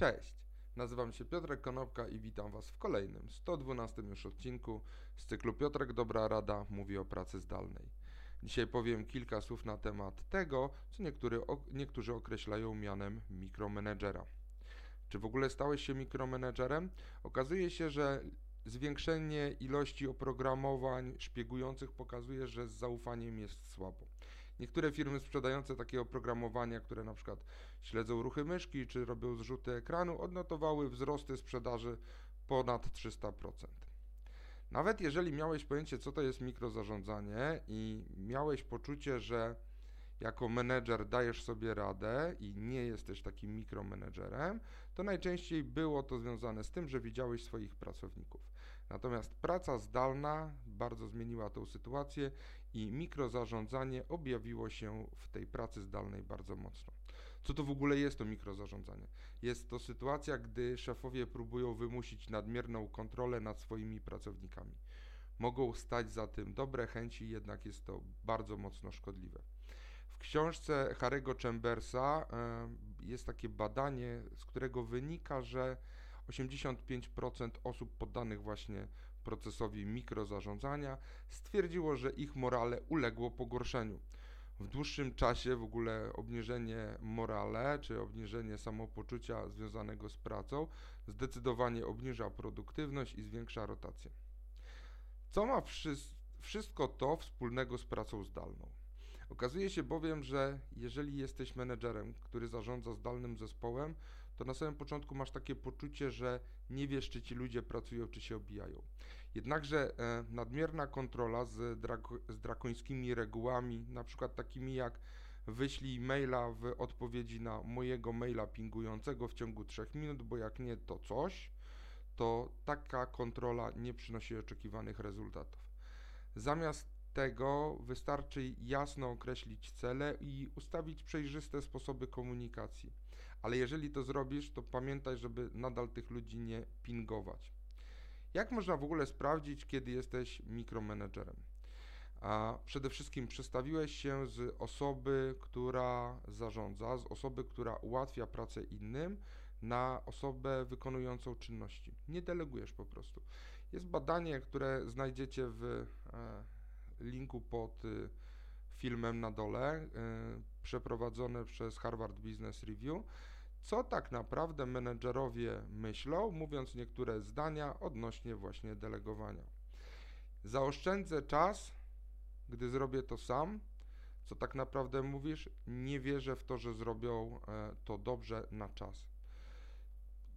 Cześć, nazywam się Piotrek Konopka i witam Was w kolejnym, 112 już odcinku z cyklu Piotrek Dobra Rada mówi o pracy zdalnej. Dzisiaj powiem kilka słów na temat tego, co niektóry, niektórzy określają mianem mikromenedżera. Czy w ogóle stałeś się mikromenedżerem? Okazuje się, że zwiększenie ilości oprogramowań szpiegujących pokazuje, że z zaufaniem jest słabo. Niektóre firmy sprzedające takie oprogramowania, które na przykład śledzą ruchy myszki czy robią zrzuty ekranu, odnotowały wzrosty sprzedaży ponad 300%. Nawet jeżeli miałeś pojęcie, co to jest mikrozarządzanie i miałeś poczucie, że jako menedżer dajesz sobie radę i nie jesteś takim mikromenedżerem, to najczęściej było to związane z tym, że widziałeś swoich pracowników. Natomiast praca zdalna bardzo zmieniła tą sytuację i mikrozarządzanie objawiło się w tej pracy zdalnej bardzo mocno. Co to w ogóle jest to mikrozarządzanie? Jest to sytuacja, gdy szefowie próbują wymusić nadmierną kontrolę nad swoimi pracownikami. Mogą stać za tym dobre chęci, jednak jest to bardzo mocno szkodliwe. W książce Harry'ego Chambersa jest takie badanie, z którego wynika, że 85% osób poddanych właśnie procesowi mikrozarządzania stwierdziło, że ich morale uległo pogorszeniu. W dłuższym czasie w ogóle obniżenie morale czy obniżenie samopoczucia związanego z pracą zdecydowanie obniża produktywność i zwiększa rotację. Co ma wszystko to wspólnego z pracą zdalną? Okazuje się bowiem, że jeżeli jesteś menedżerem, który zarządza zdalnym zespołem, to na samym początku masz takie poczucie, że nie wiesz, czy ci ludzie pracują, czy się obijają. Jednakże e, nadmierna kontrola z, z drakońskimi regułami, na przykład takimi jak wyślij maila w odpowiedzi na mojego maila pingującego w ciągu 3 minut, bo jak nie, to coś, to taka kontrola nie przynosi oczekiwanych rezultatów. Zamiast tego wystarczy jasno określić cele i ustawić przejrzyste sposoby komunikacji. Ale jeżeli to zrobisz, to pamiętaj, żeby nadal tych ludzi nie pingować. Jak można w ogóle sprawdzić, kiedy jesteś mikromenedżerem? A przede wszystkim przestawiłeś się z osoby, która zarządza, z osoby, która ułatwia pracę innym, na osobę wykonującą czynności. Nie delegujesz po prostu. Jest badanie, które znajdziecie w e, linku pod y, filmem na dole, y, przeprowadzone przez Harvard Business Review, co tak naprawdę menedżerowie myślą, mówiąc niektóre zdania odnośnie właśnie delegowania. Zaoszczędzę czas, gdy zrobię to sam, co tak naprawdę mówisz, nie wierzę w to, że zrobią e, to dobrze na czas.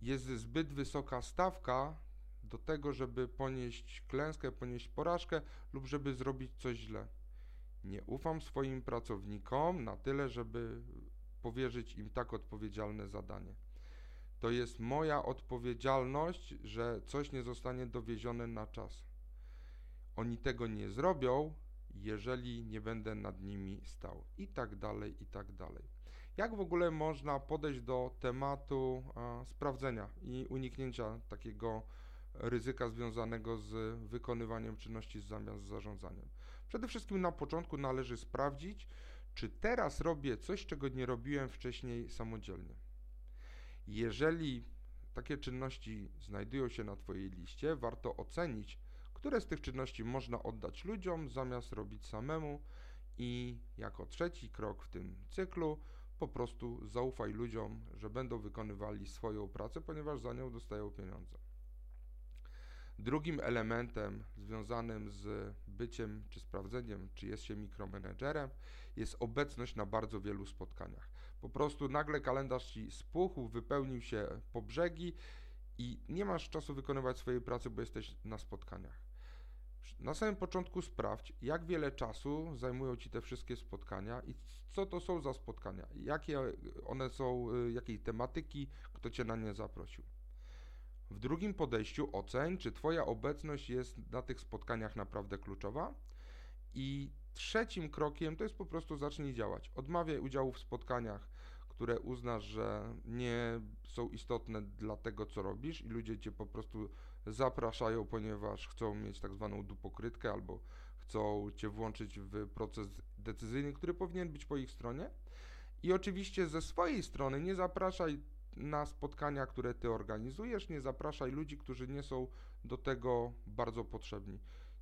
Jest zbyt wysoka stawka, do tego, żeby ponieść klęskę, ponieść porażkę lub żeby zrobić coś źle. Nie ufam swoim pracownikom na tyle, żeby powierzyć im tak odpowiedzialne zadanie. To jest moja odpowiedzialność, że coś nie zostanie dowiezione na czas. Oni tego nie zrobią, jeżeli nie będę nad nimi stał. I tak dalej, i tak dalej. Jak w ogóle można podejść do tematu a, sprawdzenia i uniknięcia takiego ryzyka związanego z wykonywaniem czynności zamiast z zarządzaniem. Przede wszystkim na początku należy sprawdzić, czy teraz robię coś, czego nie robiłem wcześniej samodzielnie. Jeżeli takie czynności znajdują się na Twojej liście, warto ocenić, które z tych czynności można oddać ludziom zamiast robić samemu i jako trzeci krok w tym cyklu po prostu zaufaj ludziom, że będą wykonywali swoją pracę, ponieważ za nią dostają pieniądze. Drugim elementem związanym z byciem czy sprawdzeniem, czy jest się mikromenedżerem, jest obecność na bardzo wielu spotkaniach. Po prostu nagle kalendarz ci spuchł, wypełnił się po brzegi i nie masz czasu wykonywać swojej pracy, bo jesteś na spotkaniach. Na samym początku sprawdź, jak wiele czasu zajmują ci te wszystkie spotkania i co to są za spotkania, jakie one są, y, jakiej tematyki, kto cię na nie zaprosił. W drugim podejściu oceń, czy Twoja obecność jest na tych spotkaniach naprawdę kluczowa. I trzecim krokiem to jest po prostu zacznij działać. Odmawiaj udziału w spotkaniach, które uznasz, że nie są istotne dla tego, co robisz, i ludzie Cię po prostu zapraszają, ponieważ chcą mieć tak zwaną dupokrytkę albo chcą Cię włączyć w proces decyzyjny, który powinien być po ich stronie. I oczywiście ze swojej strony nie zapraszaj na spotkania, które ty organizujesz, nie zapraszaj ludzi, którzy nie są do tego bardzo potrzebni.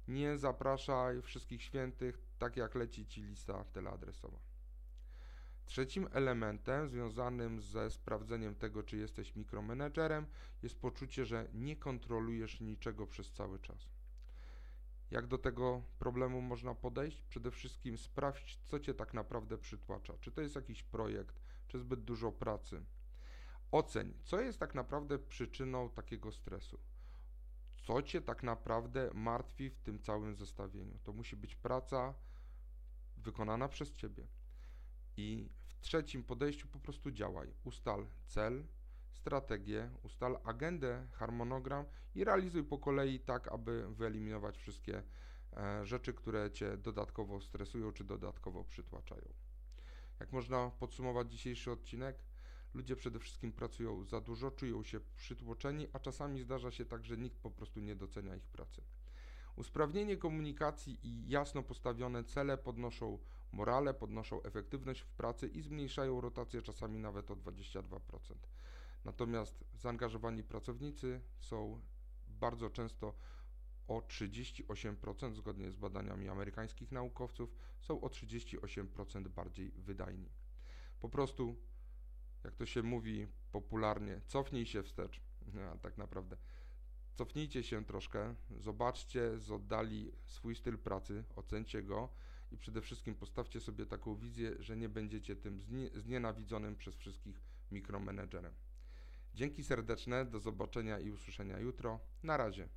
Nie zapraszaj wszystkich świętych, tak jak leci ci lista teleadresowa. Trzecim elementem związanym ze sprawdzeniem tego, czy jesteś mikromanagerem, jest poczucie, że nie kontrolujesz niczego przez cały czas. Jak do tego problemu można podejść? Przede wszystkim sprawdź, co cię tak naprawdę przytłacza. Czy to jest jakiś projekt, czy zbyt dużo pracy. Oceń, co jest tak naprawdę przyczyną takiego stresu. Co cię tak naprawdę martwi w tym całym zestawieniu. To musi być praca wykonana przez ciebie. I w trzecim podejściu po prostu działaj. Ustal cel, strategię, ustal agendę, harmonogram i realizuj po kolei tak, aby wyeliminować wszystkie e, rzeczy, które Cię dodatkowo stresują czy dodatkowo przytłaczają. Jak można podsumować dzisiejszy odcinek? Ludzie przede wszystkim pracują za dużo, czują się przytłoczeni, a czasami zdarza się tak, że nikt po prostu nie docenia ich pracy. Usprawnienie komunikacji i jasno postawione cele podnoszą morale, podnoszą efektywność w pracy i zmniejszają rotację czasami nawet o 22%. Natomiast zaangażowani pracownicy są bardzo często o 38%, zgodnie z badaniami amerykańskich naukowców, są o 38% bardziej wydajni. Po prostu, jak to się mówi popularnie, cofnij się wstecz. No, tak naprawdę. Cofnijcie się troszkę, zobaczcie z oddali swój styl pracy, ocencie go i przede wszystkim postawcie sobie taką wizję, że nie będziecie tym znienawidzonym przez wszystkich mikromanagerem. Dzięki serdeczne, do zobaczenia i usłyszenia jutro. Na razie.